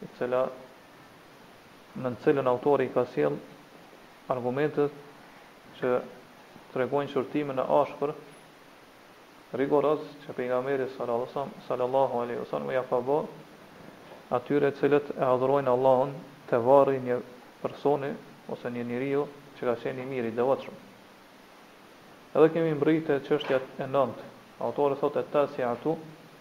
e cila në të cilën autori ka sjell argumentet që tregojnë qortimin e ashpër rigoroz që pejgamberi sallallahu alaihi wasallam ja ka bë atyre të cilët e adhurojnë Allahun te varri i një personi ose një njeriu që ka qenë i mirë i devotshëm. Edhe kemi mbri te çështja e nëntë. Autori thotë tasiatu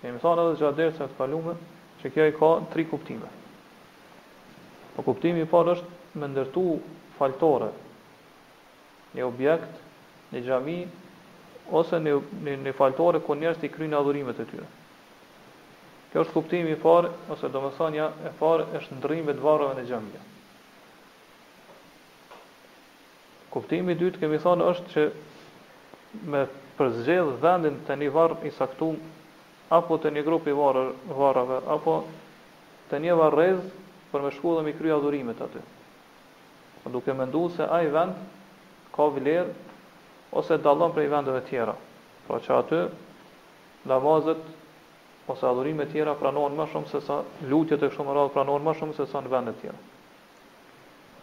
Kemi thënë edhe gjatë dersave të kalume që kjo i ka tri kuptime. Po kuptimi i parë është me ndërtu faltore, një objekt, një xhami ose një një, një faltore ku njerëzit i kryjnë adhurimet e tyre. Ky është kuptimi i parë ose domethënia e parë e shndërrimit të varreve në xhamia. Kuptimi i dytë kemi thënë është që me përzgjedh vendin te një varr i caktuar apo te një grup i varreve, varreve apo te një varrezë për me shku dhe mi kry adhurimet aty. Po duke menduar se ai vend ka vlerë ose dallon prej vendeve tjera. Pra që aty namazet ose adhurimet tjera pranohen më shumë se sa lutjet e kështu me radhë pranohen më shumë se sa në vendet tjera.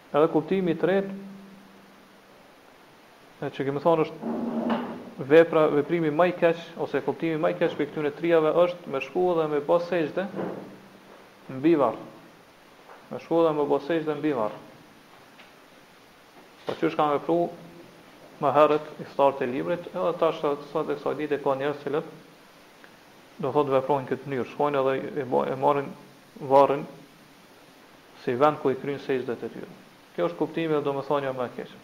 Edhe kuptimi i tretë, e që kemi thonë është vepra, veprimi më i keq ose kuptimi më i keq prej këtyre trijave është me shku dhe me bë sexhde mbi varr. Me shku dhe me bë sexhde mbi varr. Po siç kanë vepru më herët ithtarët e librit, edhe tash te sot e kësaj dite ka njerëz të cilët, domethënë e veprojnë këtë gjë, shkojnë edhe e, e marrin varrin si vend ku i kryjnë sexhdet e tyre. Ky është kuptimi dhe domethënia më e keqe.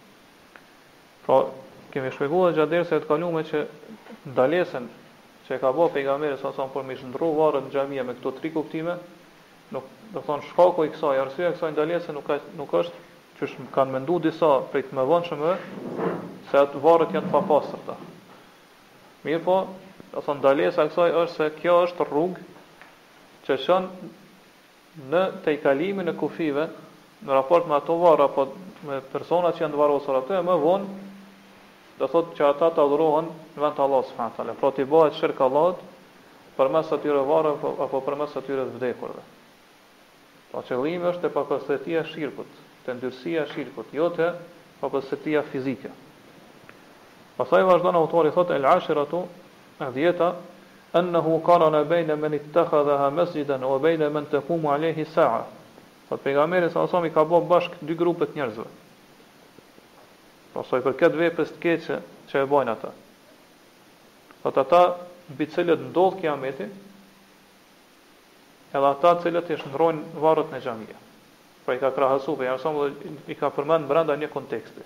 Pra, kemi shpjegu gjatë dersave të kalume që ndalesën që e ka bërë pejgamberi sallallahu alaihi wasallam për mi shndrru varret në xhamia me këto tri kuptime, nuk domethënë shkaku i kësaj, arsyeja e kësaj ndalese nuk ka nuk është siç kanë mendu disa prej të mëvonshëmve se ato varret janë të papastra. Mirëpo, domethënë ndalesa e kësaj është se kjo është rrugë që çon Në tejkalimin e kufijve në raport me ato varre apo me personat që janë të varrosur aty e më vonë domethënë që ata të adhurohen në vend të Allahut subhanahu teala, pra t'i bëhet shirk Allahut përmes atyre varreve apo përmes atyre të vdekurve. Pra qëllimi është te papastërtia e shirkut, te ndyrësia e shirkut, jo te papastërtia fizike. Pastaj vazhdon autori thotë el ashiratu E dhjeta, Ennehu karane bejne men ittekhadheha mesjiden wa bejne men tekumu alejhi sa'a, Thotë Pejgamberi sallallahu alejhi ve sellem i ka bërë bashkë dy grupe të njerëzve, pra sa i përket veprës së keqe që e bajnë ata, thotë ata mbi të cilët ndodh Kiameti, edhe ata të cilët i shndërrojnë varret në xhamia. Pra i ka krahasu Pejgamberi sallallahu alejhi ve sellem dhe i ka përmend brenda një konteksti.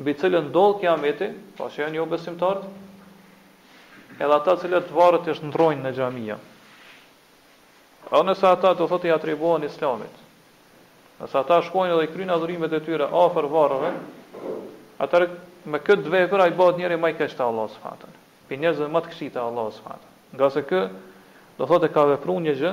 mbi të cilën ndodh Kiameti, pra që janë jobesimtarët, edhe ata të cilët varret i shndërrojnë në xhamia. Edhe nëse ata do thotë i atribuohen Islamit, nëse ata shkojnë edhe i kryjnë adhurimet e tyre afër varreve, atëherë me këtë vepër ai bëhet njëri më i keq te Allahu subhanahu teala, prej njerëzve më të këqij te Allahu subhanahu teala. Ngase ky do thotë ka vepruar një gjë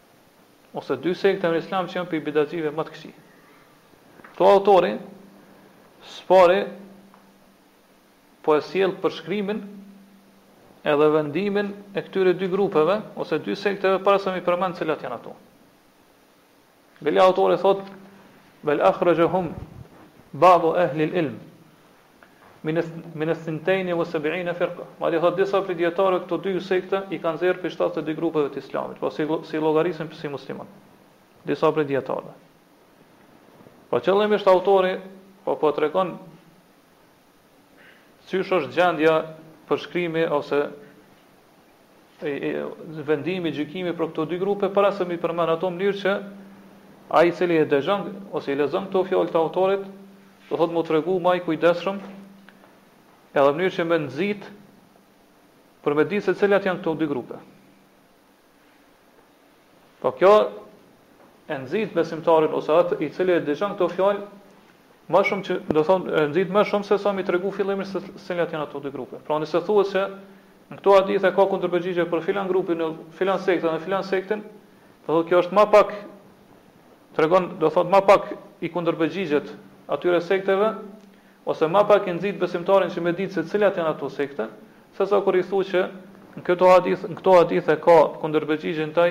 ose dy sekte në islam që janë prej bidatçive më të këqij. Këtu autori, së pari, po e sjellë përshkrimin edhe vendimin e këtyre dy grupeve, ose dy sekteve, para se me i përmend cilat janë ato. Bel autori thot, bel akhrexhehum ba'du ehlil ilm, min ithintejn wa sab'ina firqa. Madje thotë disa prej dijetarëve këto dy sekte i kanë nxjerrë prej shtatëdhjetë e dy grupeve të Islamit, pra s'i, s'i llogarisin si musliman. Disa prej dijetarëve. Po qëllimisht autori po po tregon çysh është gjendja përshkrimi ose vendimi, gjykimi për këto dy grupe, para se me i përmend ato, në mënyrë që ai i cili e dëgjon, ose i lexon këto fjalë të autorit, do thot me u tregu ma i kujdesshëm, edhe në mënyrë që me e nxit, për me ditë se cilat janë këto dy grupe. Po kjo e nxit besimtarin ose atë i cili e dëgjon këto fjalë më shumë që do thotë e nxit më shumë sesa me i tregu fillimisht se cilat janë ato dy grupe. Pra nëse thuhet se në këto hadithe ka kundërpërgjigje për filan grupin në filan sektë dhe filan sektin, do thotë kjo është më pak tregon do thotë më pak i kundërpërgjigjet atyre sekteve Ose më pak e nxit besimtarin që me ditë se cilat janë ato sekte, sesa kur i thu që në këto hadith, në këto hadithe ka kundërpërgjigje ndaj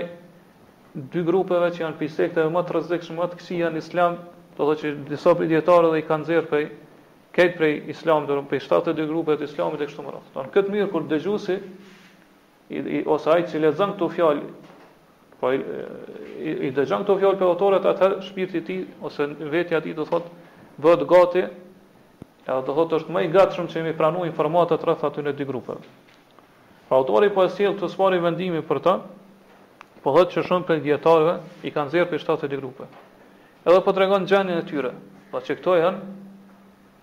dy grupeve që janë prej sekteve më të rrezikshme, më të këqija në Islam, do të thotë që disa prej dijetarëve dhe i kanë nxjerrë prej krejt prej Islamit, prej shtatëdhjetë e dy grupeve të Islamit e kështu me radhë. Pra në këtë mënyrë kur dëgjuesi ose ai që lexon këto fjalë, po i, i, i dëgjon këto fjalë prej autorit, atëherë shpirti i tij ose vetja e tij do thotë bëhet gati, edhe do thotë është më i gatshëm që me i pranu informatat rreth atyne dy grupe. Pra autori po e sjell së pari vendimin për ta, po thotë që shumë prej dijetarëve i kanë nxjerrë prej 72 grupeve. Edhe po tregon gjendjen e tyre, pra po që këto janë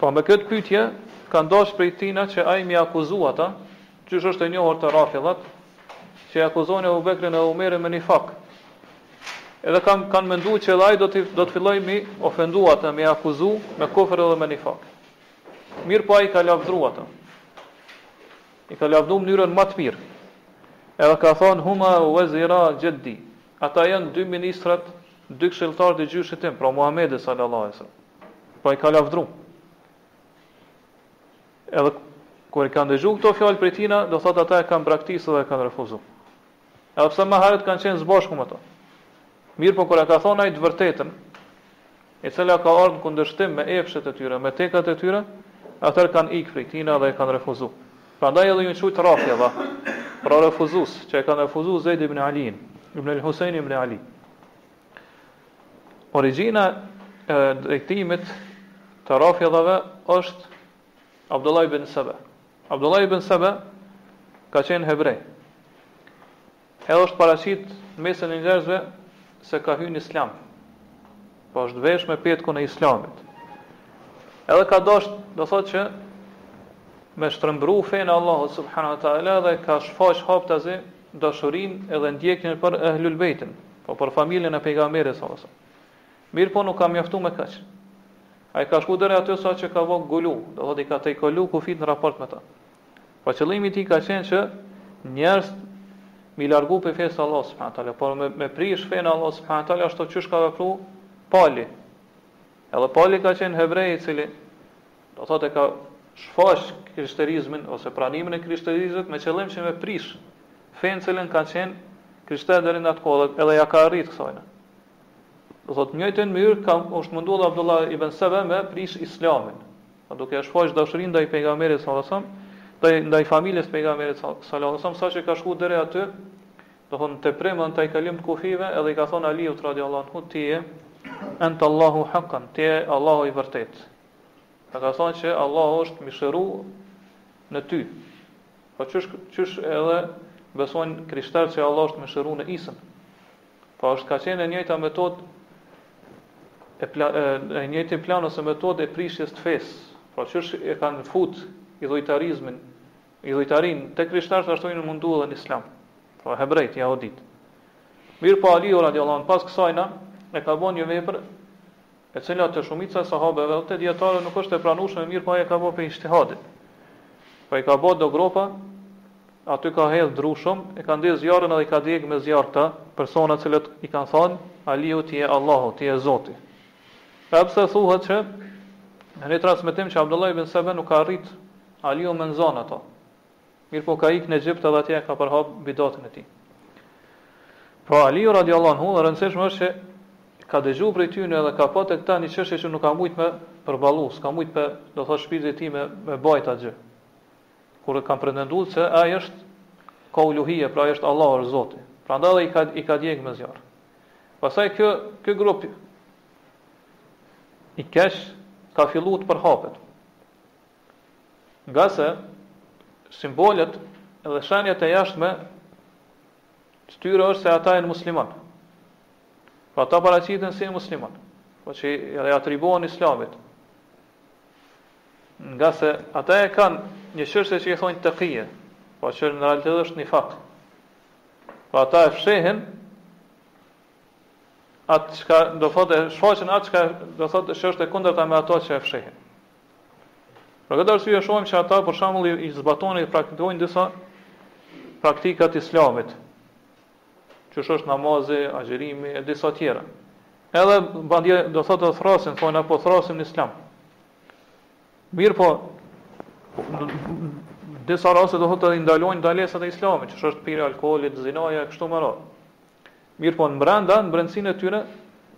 Po me këtë pyetje kanë dashur prej tina që ai m'i akuzu ata, qysh është e njohur te Rafidhat, që e akuzojnë Ebu Bekrin e Omerin me nifak. Edhe kanë kanë menduar që edhe ai do të do të fillojë mi ofendu ata, mi akuzu me kufër edhe me nifak. Mirë po ai i ka lavdru ata. I ka lavdru n'mënyrën më të mirë. Edhe ka thonë huma wazira xheddi. Ata janë dy ministrat Dy këshilltarët e gjyshit tim, pra Muhamedi sallallahu alaihi wasallam, pra i ka lavdru. Edhe kur i kanë dëgju këto fjalë prej tina, do thotë ata e kanë braktisur dhe e kanë refuzu. Edhe pse më herët kanë qenë s'bashku me to. Mirë po kur e ka thonë ai të vërtetën, e cila ka ardhur në kundërshtim me epshet e tyre, me tekat e tyre, atër kanë ikë prej tina dhe e kanë refuzu. Prandaj edhe janë quajt Rafidha, pra refuzus, që e kanë refuzu Zejd ibn Aliin, ibn El Husein ibn Ali. Origjina e drejtimit të Rafidhave është Abdullah ibn Sebe. Abdullah ibn Sebe ka qenë hebrej. Edhe është paraqit n'mesin e njerëzve se ka hy në Islam. Po është vesh me petkun e Islamit. Edhe ka dasht, do thotë që me shtrembru fenë e Allahut subhanahu wa taala dhe ka shfaq haptazi dashurinë edhe ndjekjen për Ehlul Bejtin, po për familjen e pejgamberit sallallahu alajhi wasallam. Mirëpo nuk ka mjaftu me kaq. Ai ka shku deri aty saqë ka bo guluw, do thotë i ka tejkalu kufijtë në raport me ta. Pra qëllimi i tij ka qenë që njerëzit m'i largu prej fesë së Allahut subhanahu wa taala, po me me prishë fenë e Allahut subhanahu wa taala ashtu qysh ka vepru Pali. Edhe Pali ka qenë hebrej i cili do thotë e ka shfaq krishterizmin ose pranimin e krishterizmit me qëllim që me prishë fenë cilën ka qenë krishterët deri në atë kohë edhe ja ka arrit kësajna. Do thotë n'njëjtën mënyrë është munduar dhe Abdullah ibn Sebe me prish Islamin. Po duke e shfaqë dashurinë ndaj pejgamberit sallallahu alajhi wasallam, ndaj ndaj familjes së pejgamberit sallallahu alajhi wasallam, saqë ka shkuar deri aty, do thotë teprim e tejkalim të kufive edhe i ka thonë Aliut radiallahu anhu ti je ente Allahu haqqan, ti je Allahu i vërtet. Pra ka thonë që Allahu është mishëru në ty. Po qysh qysh edhe besojnë krishterët se Allahu është mishëru në Isën. Pra është ka qenë e njëjta metod e, pla, e, e njëjtin plan ose metod e prishjes të fesë. Pra qysh e kanë fut idhujtarizmin, idhujtarinë te krishterët ashtu janë mundu edhe në islam. Pra hebrejt, jahudit. Mirë po Aliu radiallahu anhu pas kësajna e ka bon një vepër e cila te shumica e sahabeve dhe te dijetarëve nuk është e pranueshme mirëpo ai e ka bë prej ijtihadit pra i ka bë do gropa aty ka hedh dru shumë e ka ndez zjarrin edhe i ka djeg me zjarr këta persona të cilët i kanë thënë Aliu ti je Allahu ti je Zoti edhe pse thuhet që në një transmetim që Abdullah ibn Sebe nuk ka arrit Aliu me nxënë ato Mirëpo ka ikë në Egjipt edhe atje e ka përhap bidatën e tij. Pra Aliu radiallahu anhu, e rëndësishme është që ka dëgju prej tyne dhe ka pa të këta një çështje që nuk ka mujt me përballu, s'ka mujt me, do thotë shpirti i tij me me bajt atë gjë. Kur e kanë pretenduar se ai është ka uluhije, pra ai është Allah, është Zoti. Prandaj edhe i ka i ka djeg me zjarr. Pastaj kjo ky grup i keq ka fillu të përhapet. Ngase simbolet dhe shenjat e jashtme të tyre është se ata janë musliman. Pra ata paraqiten si musliman, po që i atribuohen islamit. Ngase ata e kanë një çështje që i thonë tekije, po që në realitet është nifak. Po ata e fshehin atë çka do thotë shfaqin atë çka do thotë se është e kundërta me ato që e fshehin. Për këtë arsye shohim që ata për shembull i zbatojnë i praktikojnë disa praktika t'islamit, që është namazi, agjerimi, e disa tjera. Edhe madje do thotë të thrasin, thonë apo thrasin në islam. Mirëpo, disa rase do thotë i ndalojnë ndalesat e islamit, që është pirja alkoholit, zinaja, kështu me radhë. Mirëpo në mrenda, në brendësinë e tyre,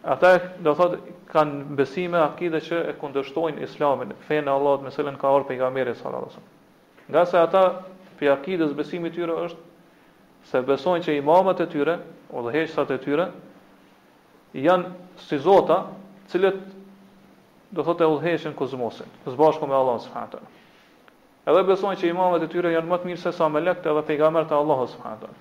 ata do thotë kanë besime akide që e kundërshtojnë Islamin, fenë e Allahut me të cilën ka ardhur pejgamberi sallallahu alajhi wasallam. Ngase ata prej akides besimi i tyre është se besojnë që imamët e tyre, udhëheqësat e tyre janë si zota, të cilët do thotë e udhëheqin kozmosin, së bashku me Allahun subhanahu taala. Edhe besojnë që imamët e tyre janë më të mirë se sa melekët edhe pejgamberët e Allahut subhanahu taala.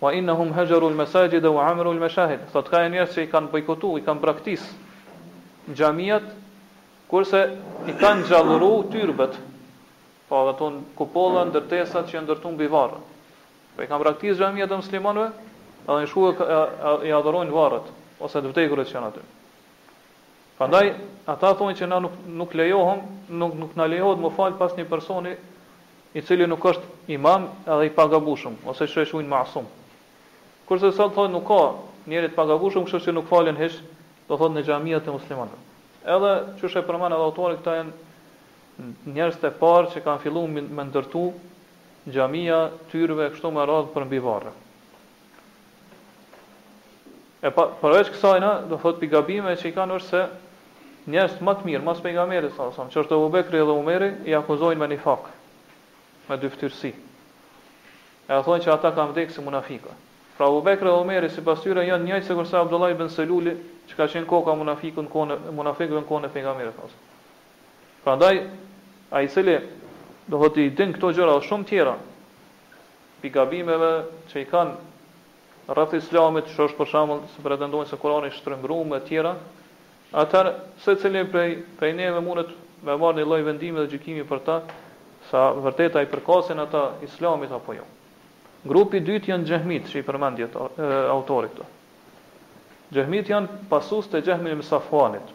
Wa innahum hajaru al-masajida wa amaru al-mashahid. Thotë ka njerëz që i kanë bojkotu, i kanë braktis xhamiat, kurse i kanë gjallëru tyrbet. Po edhe ato kupola ndërtesat që janë ndërtu mbi varre. Po i kanë braktis xhamiat e muslimanëve, edhe shkojnë i adhurojnë varret ose të vdekurit që janë aty. Prandaj ata thonë që na nuk nuk lejohem, nuk nuk na lejohet me u fal pas një personi i cili nuk është imam edhe i pagabushëm, ose që e quajnë ma'sum. Kurse sot thonë nuk ka njeri të pagabushëm, kështu që nuk falen hiç, do thotë në xhamiat e muslimanëve. Edhe qysh e përmend edhe autori këta janë njerëzt e parë që kanë fillu me ndërtu xhamia, tyrbe e kështu me radhë përmbi varre. E pa, përveç kësaj na, do thot pi gabime që i kanë është se njerëz më të mirë, mas pejgamberit sa sa, që është Abu Bekri dhe Omeri, i akuzojnë me nifak, me dyftyrësi. E thonë që ata kanë vdekë si munafikë. Pra Abu Bekri dhe Omeri sipas tyre janë njëjtë sikurse Abdullah ibn Seluli, që ka qenë koka munafikut në kohën e munafikëve në kohën e pejgamberit sa sa. Prandaj ai i cili do thotë i din këto gjëra dhe shumë tjera, prej gabimeve që i kanë rreth Islamit, që është për shembull se pretendojnë se Kurani është shtrembëruar e të tjera, atëherë secili prej prej neve mundet me marrë një lloj vendimi dhe gjykimi për ta, se a vërtet a i përkasin ata Islamit apo jo. Grupi i dytë janë xhehmitë që i përmend dietar, autori këtu. Xhehmitë janë pasues të Xhehm ibn Safuanit,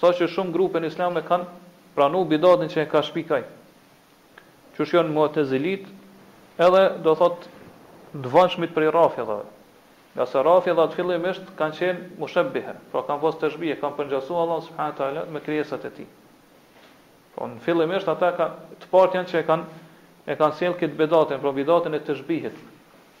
Sa që shumë grupe në Islam e kanë pranu bidatin që e ka shpik ai. Qysh janë Mu'tezilit, edhe do thotë dvonshmit prej Rafidhëve. Ngase Rafidhat fillimisht kanë qenë mushabbihe, pra kanë pas tashbih, e kanë përngjasu Allahun subhanahu wa ta'ala me krijesat e tij. Po në fillimisht ata kanë të partë janë që e kanë e kanë sjellë këtë bidatin, pra bidatin e tashbihit.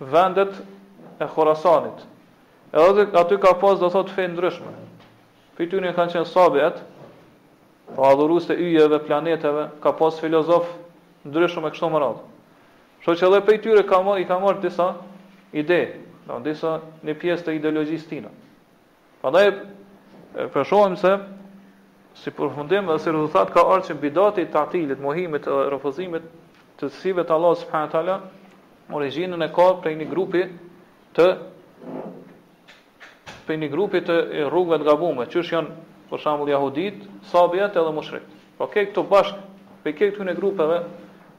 vendet e Khorasanit. Edhe aty ka pas do thot fe ndryshme. Prej tyre kanë qenë Sabiet, pra adhurues të yjeve, planeteve, ka pas filozofë ndryshëm e kështu me radhë. Kështu që edhe prej tyre ka marrë i ka marrë disa ide, do disa një pjesë të ideologjisë tina. Prandaj po shohim se si përfundim dhe si rezultat ka ardhur që bidati i tatilit, mohimit e refuzimit të cilësive të Allahut subhanahu teala, origjinën e ka prej një grupi të prej një grupi të rrugëve të gabuara, qysh janë për shembull jehudit, sabiet edhe mushrikët. Prej këtyre bashk, prej këtyre grupeve,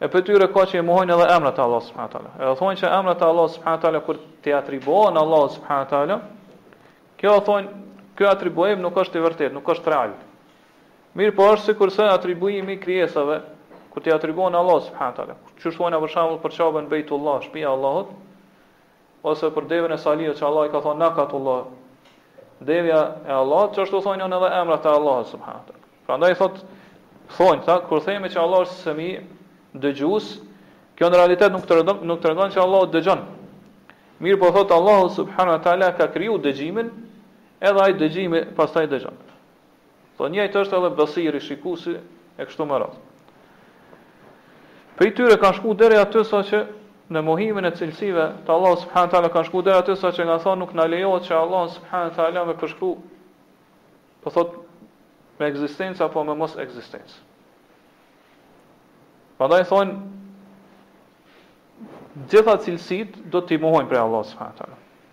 E prej tyre ka që i mohojnë edhe emrat e Allahut subhanahu wa taala. Edhe thonë që emrat e Allahut subhanahu wa taala kur t'i atribuohen Allahut subhanahu wa taala, kjo thonë, ky atribuim nuk është i vërtetë, nuk është real. Mirëpo është sikurse atribuimi i krijesave kur t'i atribuohen Allahut subhanahu wa taala. Që thonë për shembull për Qaben Bejtullah, shtëpia e Allahut, Ose për devën e Salihut që Allah i ka thonë Nakatullah, deveja e Allahut, qashtu thonë edhe emrat e Allahut subhanahu teala. Prandaj thotë thonë ta kur themi që Allah është semi dëgjues, kjo në realitet nuk tregon nuk tregon që Allahu dëgjon. Mirëpo thotë Allahu subhanahu teala ka kriju dëgjimin, edhe ai dëgjimi pastaj dëgjon. Të njëjtë është edhe Basiri, Shikuesi e kështu me radhë. Prej tyre kanë shku deri aty sa që në mohimin e cilësive të Allahut subhanahu teala kanë shku deri aty sa që kanë thënë nuk na lejohet që Allahu subhanahu teala me përshkru thot po me ekzistencë apo me mos ekzistencë. Prandaj thonë gjitha cilësit do t'i mohojnë prej Allahut subhanahu teala.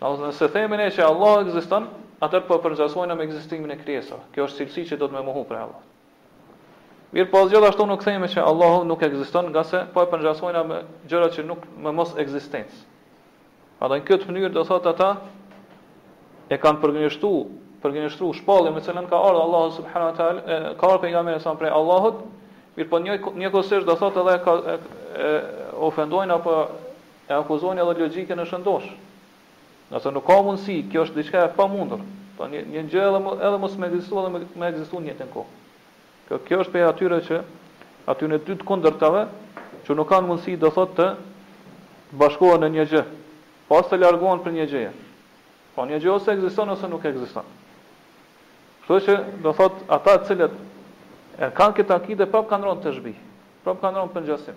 Domethënë nëse themi ne që Allahu ekziston, atëherë po e përngjasojmë me ekzistimin e krijesave. Kjo është cilësi që duhet me mohu prej Allahut. Mirpo as gjithashtu nuk themi që Allahu nuk ekziston, ngase po e përngjasojmë me gjëra që nuk me mos ekzistencë. Prandaj në këtë mënyrë do thotë ata e kanë përgënjështu, përgënjështru shpalljen me cilën ka ardhur Allahu subhanahu wa taala, ka ardhur pejgamberi sa prej Allahut, mirpo njëkohësisht do thotë edhe ka e, ofendojnë apo E akuzojnë edhe logjikën e shëndoshë. Ngase nuk ka mundësi, kjo është diçka e pamundur. Pra një një gjë edhe me edhe mos me ekzistu edhe me ekzistu në të njëjtën kohë. Kjo kjo është prej atyre që atyre dy të kundërtave që nuk kanë mundësi do thotë të bashkohen në një gjë, po as të largohen prej një gjëje. Po një gjë ose ekziston ose nuk ekziston. Kështu që do thotë ata të cilët e kanë këtë akide prapë kanë rënë në teshbih, prapë kanë rënë në përngjasim.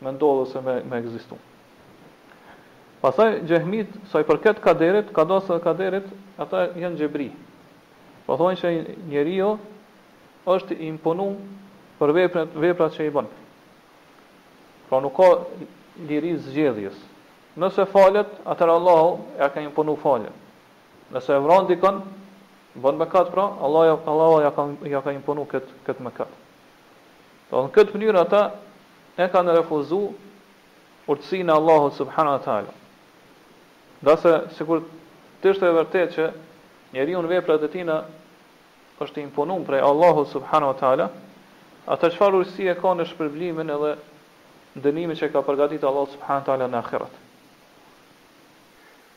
me ndodhë ose me me ekzistu. Pastaj xhehmit sa i përket kaderit, kadas dhe kaderit, ata janë xhebri. Po thonë se njeriu është i imponu për veprat veprat që i bën. Pra nuk ka liri zgjedhjes. Nëse falet, atëherë Allahu ja ka imponu faljen. Nëse e vran dikënd, bën mëkat pra, Allahu Allahu ja ka ja ka imponu kët kët mëkat. Dhe në këtë mënyrë ata e kanë refuzu urtësinë e Allahut subhana ue teala. Ngase sikur të ishte e vërtetë që njeriu në veprat e tina është i imponuar prej Allahut subhana ue teala, atëherë çfarë urtësie ka në shpërblimin edhe dënimin që e ka përgatitë Allahu subhana ue teala në ahiret.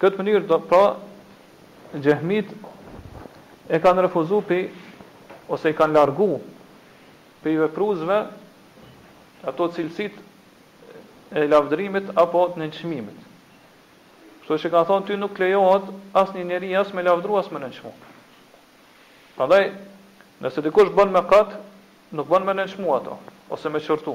Këtë mënyrë pra xhehmit e kanë refuzu pi ose i kanë largu prej vepruesve ato cilësit e lavdërimit apo të nënçmimit. Kështu që kanë thanë ty nuk lejohet as një njeri as me lavdru as me nënçmu. Prandaj, nëse dikush bën mëkat, nuk bën me nënçmu atë, ose me qortu.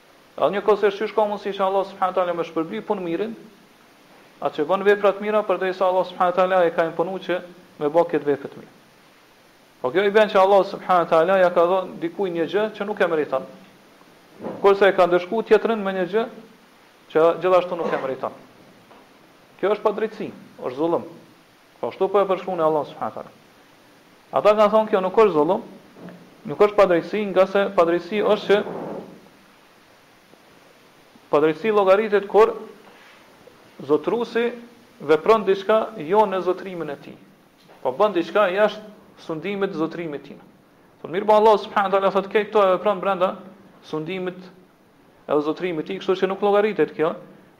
Edhe njëkohësisht qysh ka mundësi që Allahu subhanahu wa taala me shpërbly punëmirin, atë që bën vepra të mira përderisa Allahu subhanahu wa taala e ka imponuar që me bë këtë vepër të mirë. Po kjo i bjen që Allahu subhanahu wa taala ja ka dhënë dikujt një gjë që nuk e meriton. Kurse e ka ndëshku tjetrin me një gjë që gjithashtu nuk e meriton. Kjo është padrejtësi, është zullum. Po ashtu po e përshkruan Allahu subhanahu wa taala. Ata kanë thonë kjo nuk është zullum, nuk është padrejtësi, ngase padrejtësi është që padrejtësi llogaritet kur zotrusi vepron diçka jo në zotrimin e tij. Po bën diçka jashtë sundimit, zotrimit të tij. Po mirëpo Allah subhanahu wa taala thotë këtë e vepron brenda sundimit Edhe zotrimit tij, kështu që nuk llogaritet kjo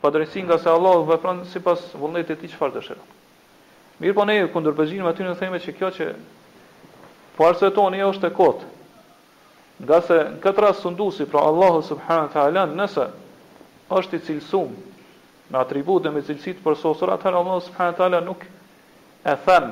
padrejtësi ngase Allahu vepron sipas vullnetit të tij çfarë dëshiron. Mirëpo ne kundërpërgjigjemi atyre themi që kjo që po arsyetoni është e kotë. Ngase në këtë rast sundusi pra Allahu subhanahu wa taala nëse është i cilësuar me atribute dhe me cilësi të përsosura, atëherë Allahu subhanahu wa taala nuk e thën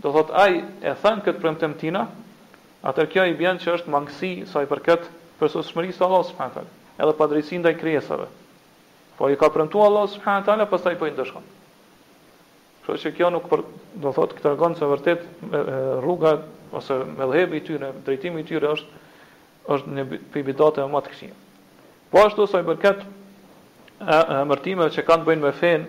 Do thotë ai, e then këtë premtim tina, atëherë kjo i bjen që është mangësi sa i përket përsoshmërisë së Allahut subhanahu teala, edhe padrejtësi ndaj krijesave. Po i ka premtuar Allahu subhanahu teala, pastaj po i ndëshkon. Kështu që kjo nuk për, do thotë kjo tregon se vërtet rruga ose medhhebi i tyre, drejtimi i tyre është është një prej bidateve më të këqija. Po ashtu sa i përket emërtimeve që kanë të bëjnë me fenë,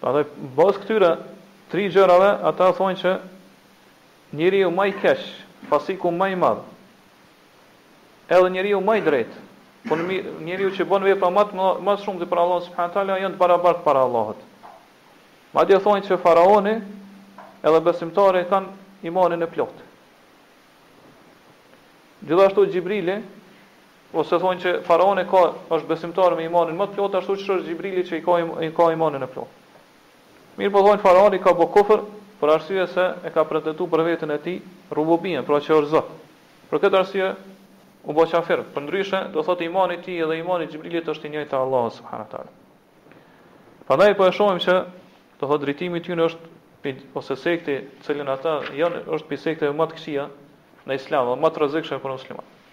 Pra në bazë këtyre tri gjërave ata thonë që njeriu ma i keq, fasiku ma i madh, edhe njeriu ma i drejtë, po njeriu që bon vepra më të mëdha, më shumë të për Allahun subhanahu teala janë të barabartë para Allahut. Madje thonë që faraoni edhe besimtari kanë imanin e plotë. Gjithashtu Xhibrili Ose thonë që faraoni ka është besimtar me imanin më të plotë ashtu siç është Xhibrili që i ka i ka imanin e plotë. Mirëpo thonë faraoni ka bo kufër për arsye se e ka pretenduar për veten e tij Rububien, pra që është Zot. Për këtë arsye u bo qafir. Përndryshe, do thotë imani i tij dhe imani i Xhibrilit është i njëjtë te Allahu subhanahu wa taala. Prandaj po e shohim që do thotë drejtimi i tyre është ose sekti të cilën ata janë është prej sekteve më të këqija në Islam dhe më të rrezikshme për musliman.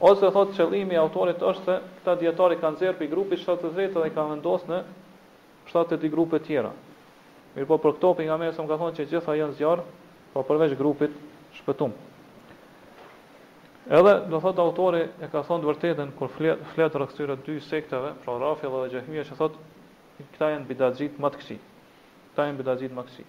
Ose thotë qëllimi i autorit është se këta dijetarë i ka nxjerrë prej grupit shtatëdhjetë e tretë dhe i ka vendosë në shtatëdhjetë e dy grupe tjera. Mirëpo për këto pejgamberi salem ka thonë që gjitha janë zjarr pra përveç grupit shpëtum. Edhe do thotë autori e ka thonë të vërtetën kur flet flet rreth këtyre dy sekteve, pra Rafidha dhe Xehmija që thotë këta janë bidaxhitë më të këqij. Këta janë bidaxhitë më të këqij.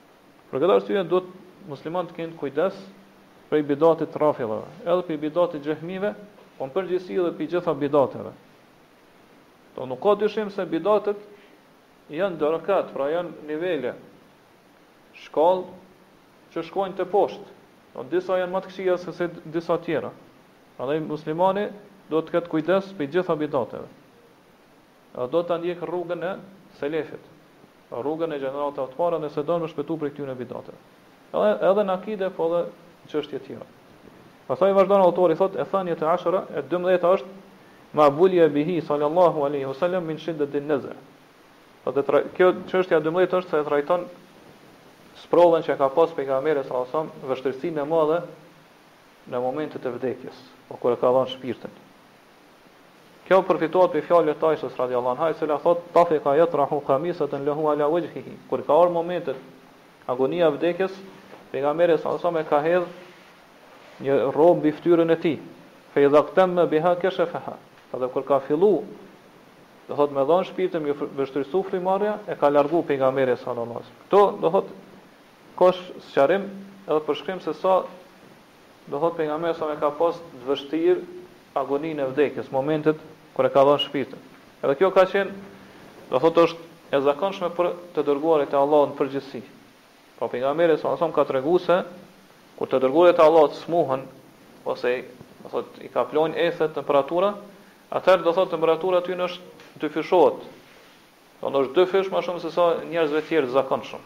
Për këtë arsye duhet muslimanët të kenë kujdes prej bidatit të rafidhëve, edhe prej bidatit xehmive, po në përgjithësi edhe prej gjitha bidateve. Do nuk ka dyshim se bidatet janë derekat, pra janë nivele, shkallë që shkojnë të poshtë. Do disa janë më të këqija se se disa tjera. Prandaj muslimani duhet të ketë kujdes prej gjitha bidateve. Dhe do ta ndjekë rrugën e selefit, rrugën e gjeneratave të para nëse don me shpëtu prej këtyre bidateve. Edhe edhe në akide po edhe në çështje të tjera. Pastaj vazhdon autori thotë eth-thanijete ashara e dymbëdhjeta është ma bulije bihi sallallahu alaihi wasallam min shiddetin nez'. Po të traj, kjo çështja e dymbëdhjetë është se e trajton sprovën që ka pas pejgamberi sallallahu alaihi wasallam vështirësinë e madhe në momentet e vdekjes, po kur e ka dhënë shpirtin. Kjo përfitohet prej fjalëve të Aishës, radijallahu anha, e cila thotë, Tafiqa yatrahu khamisatan lahu ala wajhihi, Kur i ka ardhur momenti, agonia e vdekjes, pejgamberi sallallahu alaihi wasallam e ka hedhë një rrobë mbi fytyrën e tij, fa idha ightamma biha kashafaha, edhe kur ka fillu, do thotë me dhënë shpirtin, m'iu vështirësu frymëmarrja, e ka largu pejgamberi sallallahu alaihi wasallam. Këto do thotë kjo osht sqarim edhe përshkrim se sa Do thotë pejgamberi sallallahu alaihi wasallam e ka pas të vështirë agoninë e vdekjes, momentet kur e ka dhënë shpirtin. Edhe kjo ka qenë, do thotë është e zakonshme për të dërguarit e Allahut në përgjithësi. Pra pejgamberi sallallahu alaihi wasallam ka treguar se kur të dërguarit e Allahut smuhen ose do thotë i kaplojnë ethet temperatura, atëherë do thotë temperatura atyne është dyfishohet. Do thotë është dyfish më shumë se sa njerëzve të tjerë të zakonshëm.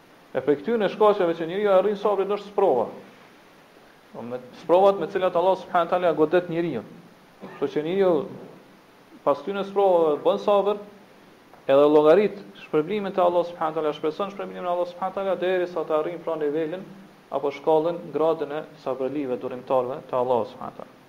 E prej këtyne shkaqeve që njeriu e arrin sabrin është sprova. Po me sprovat me të cilat Allah subhanahu wa taala godet njeriun. Kështu që njeriu pas këtyne sprovave bën sabër, edhe llogarit shpërblimin te Allah subhanahu wa taala, shpreson shpërblimin e Allah subhanahu wa taala derisa të arrijë pra nivelin apo shkallën, gradën e sabrëlive, durimtarëve te Allah subhanahu wa taala.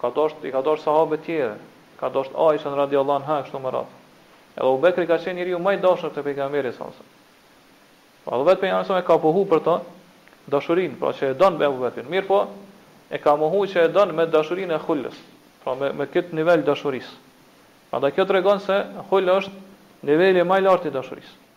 Ka dashtë, i ka dashtë sahabet tjerë, ka dashtë Aishën radijallahu anha e kështu me radhë. Edhe Abu Bekri ka qenë njeriu më i dashur te Pejgamberi sallallahu alaihi wasallam. Po edhe vetë pejgamberi sallallahu alaihi wasallam e ka pohu për të dashurinë, pra që e don Abu Bekrin. Mirëpo e ka mohu që e don me dashurinë e Khullës, pra me me këtë nivel dashurisë. Prandaj kjo tregon se Khulla është niveli më i lartë i dashurisë.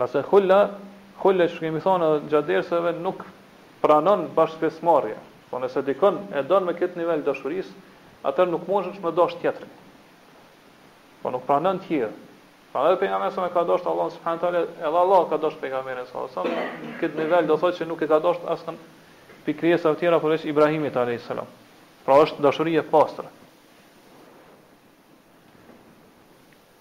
Nëse khulla, khulle që kemi thënë edhe gjatë derseve nuk pranon bashkëpjesëmarrje, po nëse dikon e don me këtë nivel dashurisë, atëherë nuk mundesh me dashtë tjetrin. Po nuk pranon tjerë. Prandaj pejgamberi sallallahu alaihi wasallam e ka dashtë Allahun subhanahu wa taala, edhe Allahu ka dashtë pejgamberin sallallahu alaihi wasallam këtë nivel do thotë se nuk e ka dashtë askën pi krijesave tjera përveç Ibrahimit alayhis salam. Pra është dashuri e pastër.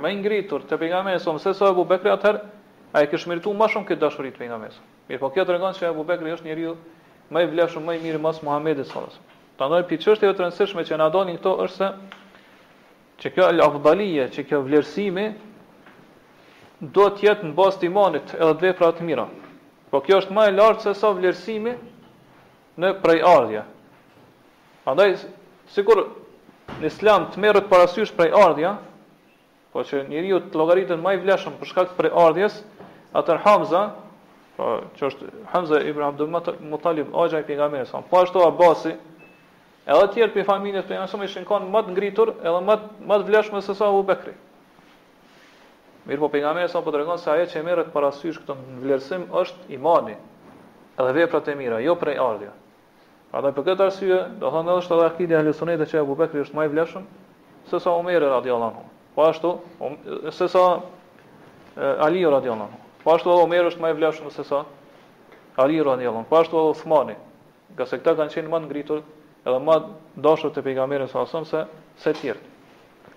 Më i ngritur te Pejgamberi sallallahu alaihi wasallam se sa Ebu Bekri atëherë ai e kish merituar më shumë këtë dashuri të Pejgamberit sallallahu alaihi wasallam. Mirpo kjo tregon se Ebu Bekri është njeriu më i vlefshëm më i miri mas Muhamedit sallallahu alaihi wasallam. Prandaj pi çështjeve të rëndësishme që na dalin këtu është se që kjo el afdalie, që kjo vlerësimi do të jetë në bazë të imanit edhe të veprave të mira. Po kjo është më e lartë se sa vlerësimi në prejardhje. Prandaj sikur në Islam të merret parasysh prejardhja, po që njeriu të llogaritet më i vlefshëm për shkak të prejardhjes, atëherë Hamza, po që është Hamza ibn Abdul Muttalib, axha i pejgamberit sa. Po ashtu Abasi, edhe të tjerë pe familjes Beni Hashim ishin kanë më të ngritur edhe më më të vlefshëm se sa Abu Bekri. Mirëpo pejgamberi sa po tregon se ajo që merret parasysh në këtë vlerësim është imani dhe veprat e mira, jo prejardhja. Prandaj për këtë arsye, do thonë edhe është edhe akide e Ehli Sunnetit që Abu Bekri është më i vlefshëm se sa Omeri radhiyallahu anhu. Po ashtu, um, se sa Ali radhiyallahu anhu. Po ashtu edhe Omeri është më i vlefshëm se sa Ali radhiyallahu anhu. Po ashtu edhe Uthmani. Ngase këta kanë qenë më ngritur edhe më dashur te pejgamberi sallallahu alaihi wasallam se sa tjerë.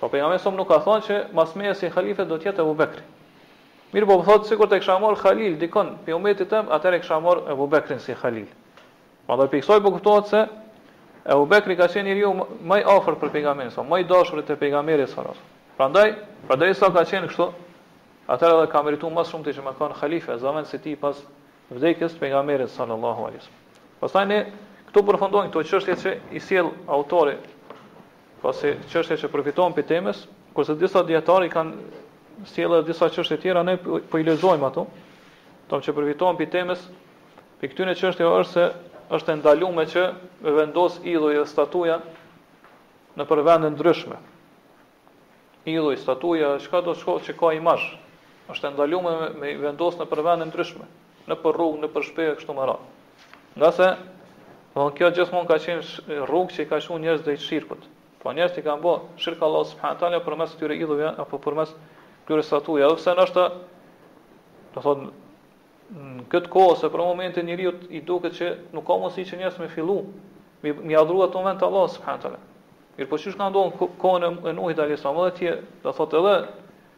Po pejgamberi sa nuk ka thënë që mas meje si halife do të jetë Abu Bekri. Mirëpo thotë sikur të kisha marr Khalil dikon pe umetit tem, atëherë kisha marr Abu Bekrin si Khalil. Prandaj pe kësaj po kuptohet se Abu Bekri ka qenë njeriu më i afërt për pejgamberin sa, më i dashur te pejgamberi sallallahu alaihi wasallam. Prandaj, përderisa ka qenë kështu, atëherë edhe ka merituar më shumë që me kanë halife, zavendës i tij pas vdekjes të pejgamberit sallallahu alaihi wasallam. Pastaj ne këtu përfundojmë këto çështje që i sjell autori Po si çështje që përfitohen pe temës, kurse disa dietarë i kanë sjellë edhe disa çështje të tjera, ne po, po i lexojmë ato. Tom që përfitohen pe temës, pe këtyre çështjeve është se është e ndaluar që me vendos idhuj dhe statuja nëpër vende ndryshme. Idhuj, statuja, çkado qoftë që ka imazh, është e ndaluar me, me vendos nëpër vende ndryshme. nëpër rrugë, nëpër shpi e kështu me radhë. Ngase, domethënë kjo gjithmonë ka qenë rrugë që i ka çu njerëz drejt shirkut. Po njerëzit i kanë bo shirk Allahut s.w.t. përmes këtyre idhujve, apo përmes këtyre statujave, edhe pse nashta, do thotë, në këtë kohë, se për momentin njerit i duket që nuk ka mundësi që njerëz me fillu, mi, mi adhuru ato në vend Allahut s.w.t. Mirëpo qështu ka ndodh në kohën e Nuhit a.s. dhe tje, do thotë edhe,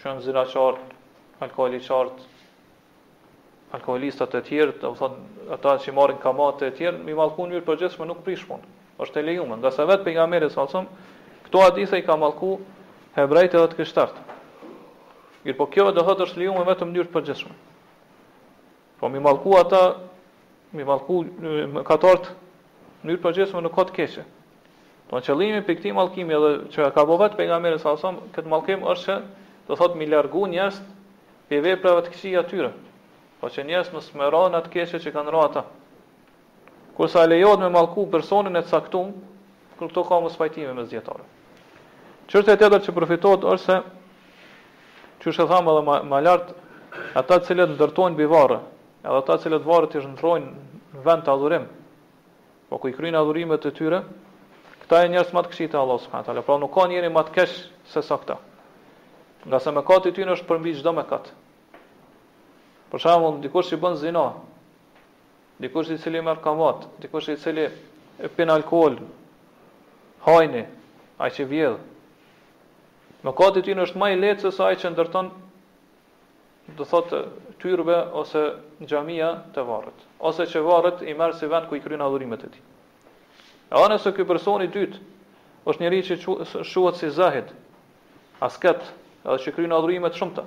Që janë zinaqarët, alkoholiqarët, alkoholistat e tjerë, do të thonë, ata që marrin kamate e tjerë, mi mallku në mënyrë përgjithshme nuk prish punë. Është e lejuar, ngase vet pejgamberi sallallahu alaihi wasallam, në këto hadithe i ka mallku hebrejt edhe të krishterët. Mirëpo kjo do thotë është lejuar vetëm në mënyrë të përgjithshme. Po mi mallku ata, mi mallku mëkatarët në mënyrë të përgjithshme nuk ka të keqe. Domethënë qëllimi pe këtij mallkimi edhe që ka bo vetë pejgamberi sallallahu alaihi wasallam këtë mallkim është që do thotë mi largu njerëz pe veprave të këqija tyre. Po që njerëz mos me ra në atë keqe që kanë ra ata. Kurse a lejohet me mallku personin e caktum, për këto ka mospajtime mes dijetarëve. Çështja tjetër që përfitohet është se qysh e thamë edhe më më lart, ata të cilët ndërtojnë mbi varre, edhe ata të cilët varret i shndërrojnë në vend të adhurim, po ku i kryejnë adhurimet e tyre, këta janë njerëz më të këqij te Allahu subhanahu teala, pra nuk ka njeri më të keq se sa këta. Nga se mëkati i tyre është përmbi çdo mëkat. Për shembull, dikush që bën zinë, Dikush i cili merr kamat, dikush i cili e pin alkool, hajni, ai që vjedh. Mëkati i tij është më i lehtë se sa ai që ndërton do thotë tyrbe ose xhamia te varret, ose që varret i merr si vend ku i kryen adhurimet e tij. Edhe nëse ky person i dytë është njeri që shihet si zahid, asket, edhe që kryen adhurime të shumta.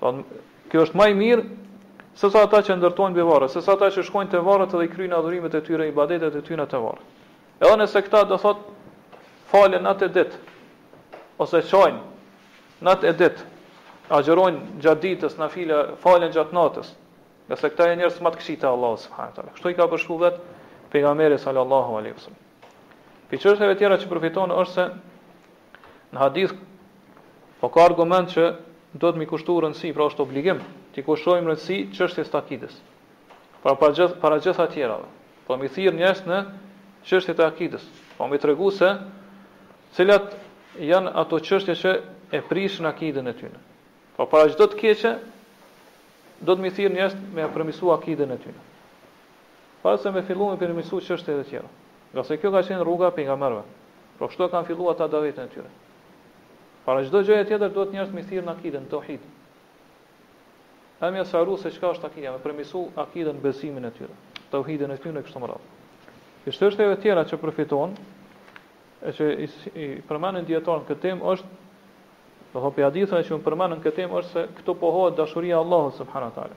Do të kjo është më e mirë se sa ata që ndërtojnë mbi varret, se sa ata që shkojnë te varret dhe i kryejnë adhurimet e tyre, ibadetet e tyre te varret. Edhe nëse këta do thot falen natë e ditë ose çojnë natë e ditë, agjërojnë gjatë ditës nafile, falen gjatë natës. Ngase këta janë njerëz më të këqij te Allahu subhanahu wa taala. Kështu i ka përshkruar vet pejgamberi sallallahu alaihi wasallam. Prej çështjeve tjera që përfitohen është se Në hadith po ka argument që duhet mi kushtu rëndësi, pra është obligim, t'i kushtojmë rëndësi çështjes të akides. Pra para gjithë para gjitha tjerave. Po mi thirr njerëz në çështje të akides. Po mi tregu se cilat janë ato çështje që e prishin akiden e tyre. Po para çdo të keqe do të mi thirr njerëz me e përmisu akiden e tyre. Para se me fillu me përmirësu çështje të tjera. Nga se kjo ka qenë rruga e pejgamberëve. Pra kështu e kanë fillu ata davetin e tyre. Para çdo gjëje tjetër duhet njerëz mi thirr në akide, në tauhid. E me ia sqaru se çka është akida, me përmirësu akiden, besimin e tyre, tauhidin e tyre kështu me radhë. Prej çështjeve të tjera që përfitohen e që i, i përmendin dijetarët në këtë temë është do të thotë hadithet që u përmendën në këtë temë është se këtu pohohet dashuria e Allahut subhanahu teala.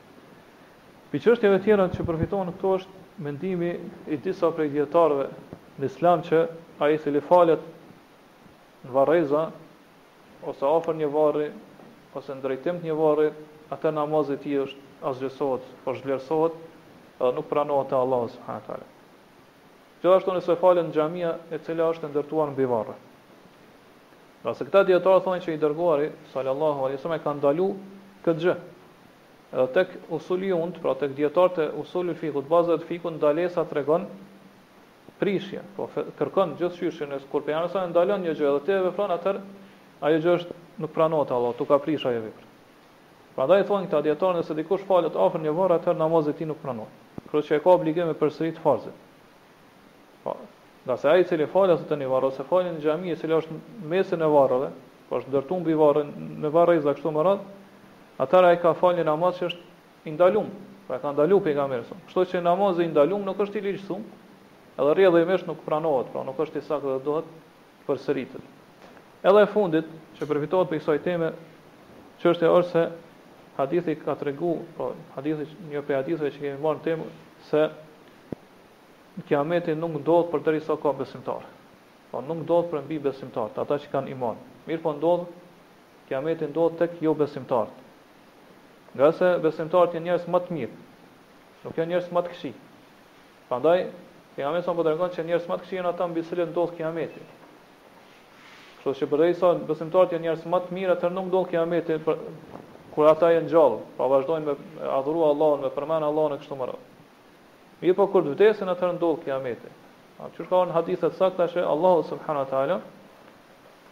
Prej çështjeve të tjera që përfitohen këtu është mendimi i disa prej dijetarëve në Islam që ai i cili falet në varreza ose afër një varri ose në drejtim të një varri, atëherë namazi i tij është asgjësohet, po zhvlerësohet dhe nuk pranohet te Allahu subhanahu teala. Gjithashtu nëse falet në xhamia e cila është e ndërtuar mbi varre. Nga se këta dijetarë thonë që i Dërguari, sallallahu alejhi ve sellem, e ka ndalu këtë gjë. Edhe tek usuliunët, pra tek dijetarët e usulul fikut, bazave të fikut, ndalesa tregon prishje, po kur kemi shpjegu që kur pejgamberi sa e ndalon një gjë dhe ti e vepron atëherë ajo gjë është, nuk pranohet te Allahu, t'u ka prish ajo vepër. Prandaj thonë këta dijetarë nëse dikush falet afër një varri atëherë namazi i tij nuk pranohet. Kështu që e ka obligim me përsërit farzin. Po, nga se ai i cili falet afër varri ose falet në xhami e cila është në mesin e varreve, po është ndërtuar mbi varrin në varreza e kështu me radhë, atëra ai ka falë një namaz që është i ndalum, pra e ka ndalu pejgamberi sa. Kështu që namazi i ndalum nuk është i ligjshëm, edhe rrjedhimisht nuk pranohet, pra nuk është i saktë dhe duhet përsëritur. Edhe e fundit që përfitohet prej kësaj teme, çështja është se hadithi ka tregu, pra hadithi një prej haditheve që kemi marrë temë se Kiameti nuk ndodh përderisa ka besimtarë. Po nuk ndodh për mbi besimtarët, ata që kanë iman. Mirëpo ndodh Kiameti ndodh tek jobesimtarët. Ngase besimtarët janë njerëz më të mirë. Nuk janë njerëz më të këqij. Prandaj Pejgamberi sa po tregon se njerëz më të këqij janë ata mbi cilët ndodh Kiameti. Kështu që përderisa besimtarët janë njerëz më të mirë, atë nuk ndodh Kiameti për kur ata janë gjallë, pra vazhdojnë me adhuru Allahun, me përmend Allahun e kështu me radhë. Mirëpo kur të vdesin atëherë ndodh Kiameti. Po siç ka në hadithe të sakta që Allahu subhanahu wa taala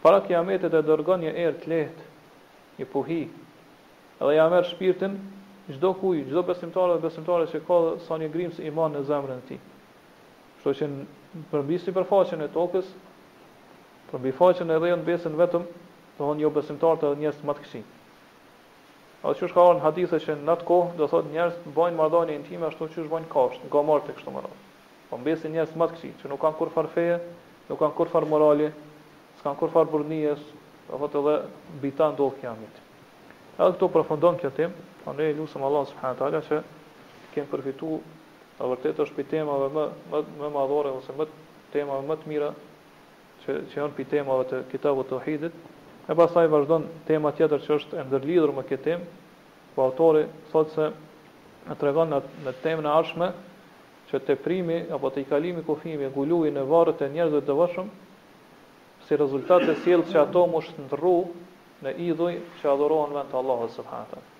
para Kiametit e dërgon një erë të lehtë, një puhi, edhe ia merr shpirtin çdokujt, çdo besimtar dhe besimtare që ka sa një grimcë iman në zemrën e tij. Kështu që përmbi sipërfaqen e tokës, përmbi faqen e dheut mbesin vetëm, do të thotë jobesimtarët edhe njerëz më të këqij. Ose qysh ka ardhur në hadithe që në atë kohë, do thotë, njerëzit bajnë marrëdhënie intime ashtu siç bajnë kafshët, gomarët e kështu me radhë. Po mbesin njerëz ma të këqij, që nuk kanë kurrfarë feje, nuk kanë kurrfarë morali, s'kanë kurrfarë burrnie, do thotë edhe mbi ta ndodh kiameti. Edhe këtu përfundon kjo temë, andej e lusim Allahun subhanahu wa taala që të kenë përfituar, e vërtetë është prej temave më më më madhore ose më temave më të mira që që janë prej temave të Kitabut Tauhidit, e pastaj vazhdon tema tjetër që është e ndërlidhur me këtë temë, ku autori thotë se na tregon në, në temën e ardhshme që teprimi apo tejkalimi i kufinit, guluvi, në varret e njerëzve të devotshëm si rezultat e sjell që ato me u shndërru në idhuj që adhurohen në vend të Allahut subhanahu